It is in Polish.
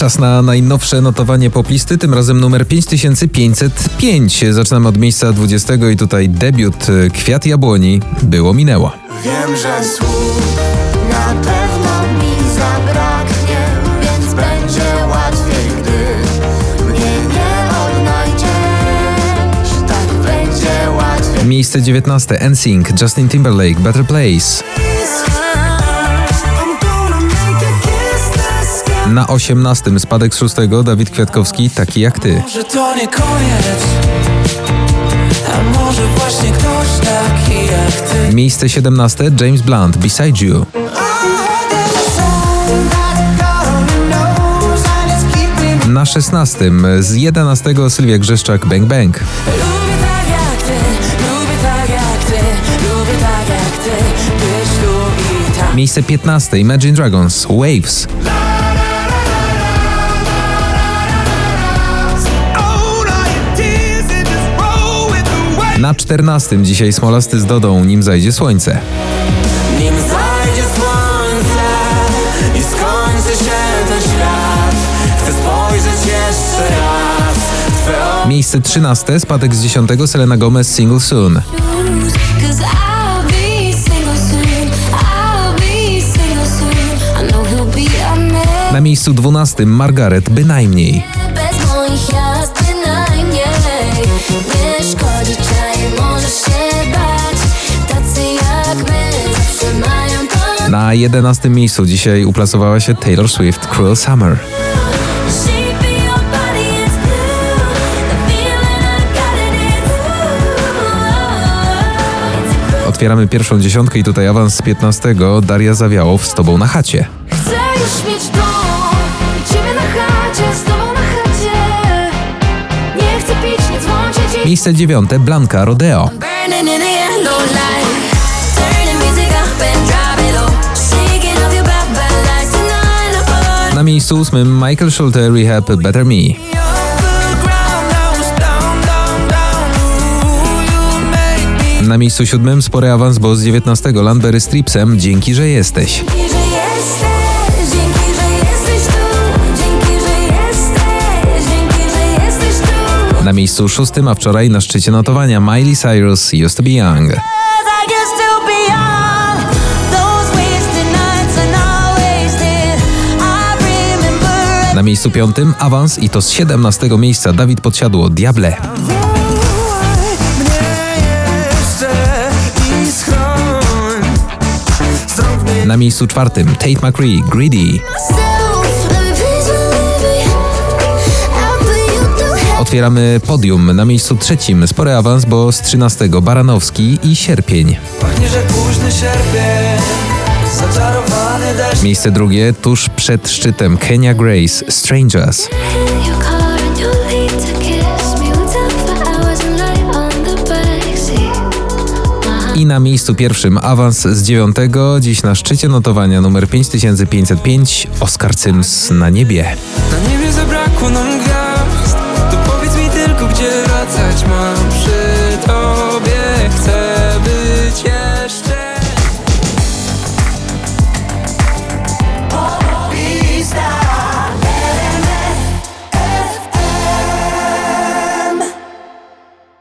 Czas na najnowsze notowanie poplisty, tym razem numer 5505. Zaczynamy od miejsca 20 i tutaj debiut Kwiat Jabłoni było minęło. Wiem, że słów na pewno mi zabraknie, więc będzie łatwiej, gdy mnie nie odnajdziesz. Tak będzie łatwiej. Miejsce 19 NSYNC, Justin Timberlake, Better Place. Na 18 spadek z 6 Dawid Kwiatkowski, taki jak ty. Może to nie koniec A może właśnie ktoś taki jak ty Miejsce 17 James Blunt, Beside You. Na 16 z 11 Sylwia Grzeszczak, Bang Bang. Tak tak tak Miejsce 15 Imagine Dragons, Waves. Na 14 dzisiaj Smolasty z Dodą, nim zajdzie słońce. Nim zajdzie słońce I skończy się ten świat Chcę spojrzeć jeszcze raz Miejsce 13 spadek z 10 Selena Gomez, Single Soon. Na miejscu 12 Margaret, bynajmniej. Na 11 miejscu dzisiaj uplasowała się Taylor Swift, Cruel Summer. Otwieramy pierwszą dziesiątkę i tutaj awans z 15 Daria Zawiałow z Tobą na chacie. Chcę już mieć dom i ciebie na chacie, z tobą na chacie. Nie chcę pić, nie dzwonić i Miejsce 9 Blanka, Rodeo. 28 Michael Schulte Rehab Better Me. Na miejscu siódmym spory awans, bo z 19 Landberry Stripsem Dzięki, że jesteś. Na miejscu szóstym, a wczoraj na szczycie notowania Miley Cyrus Used to be Young. Miejscu 5 awans i to z 17 miejsca Dawid Podsiadło, Diable. Na miejscu czwartym Tate McCree, Greedy. Otwieramy podium. Na miejscu trzecim spory awans, bo z 13 Baranowski i Sierpień. Pachnie, że późny sierpień Miejsce drugie tuż przed szczytem Kenya Grace, Strangers. I na miejscu pierwszym awans z dziewiątego, dziś na szczycie notowania numer 5505 Oscar Sims na niebie. Na niebie zabrakło nam gwiazd. To powiedz mi tylko, gdzie wracać mam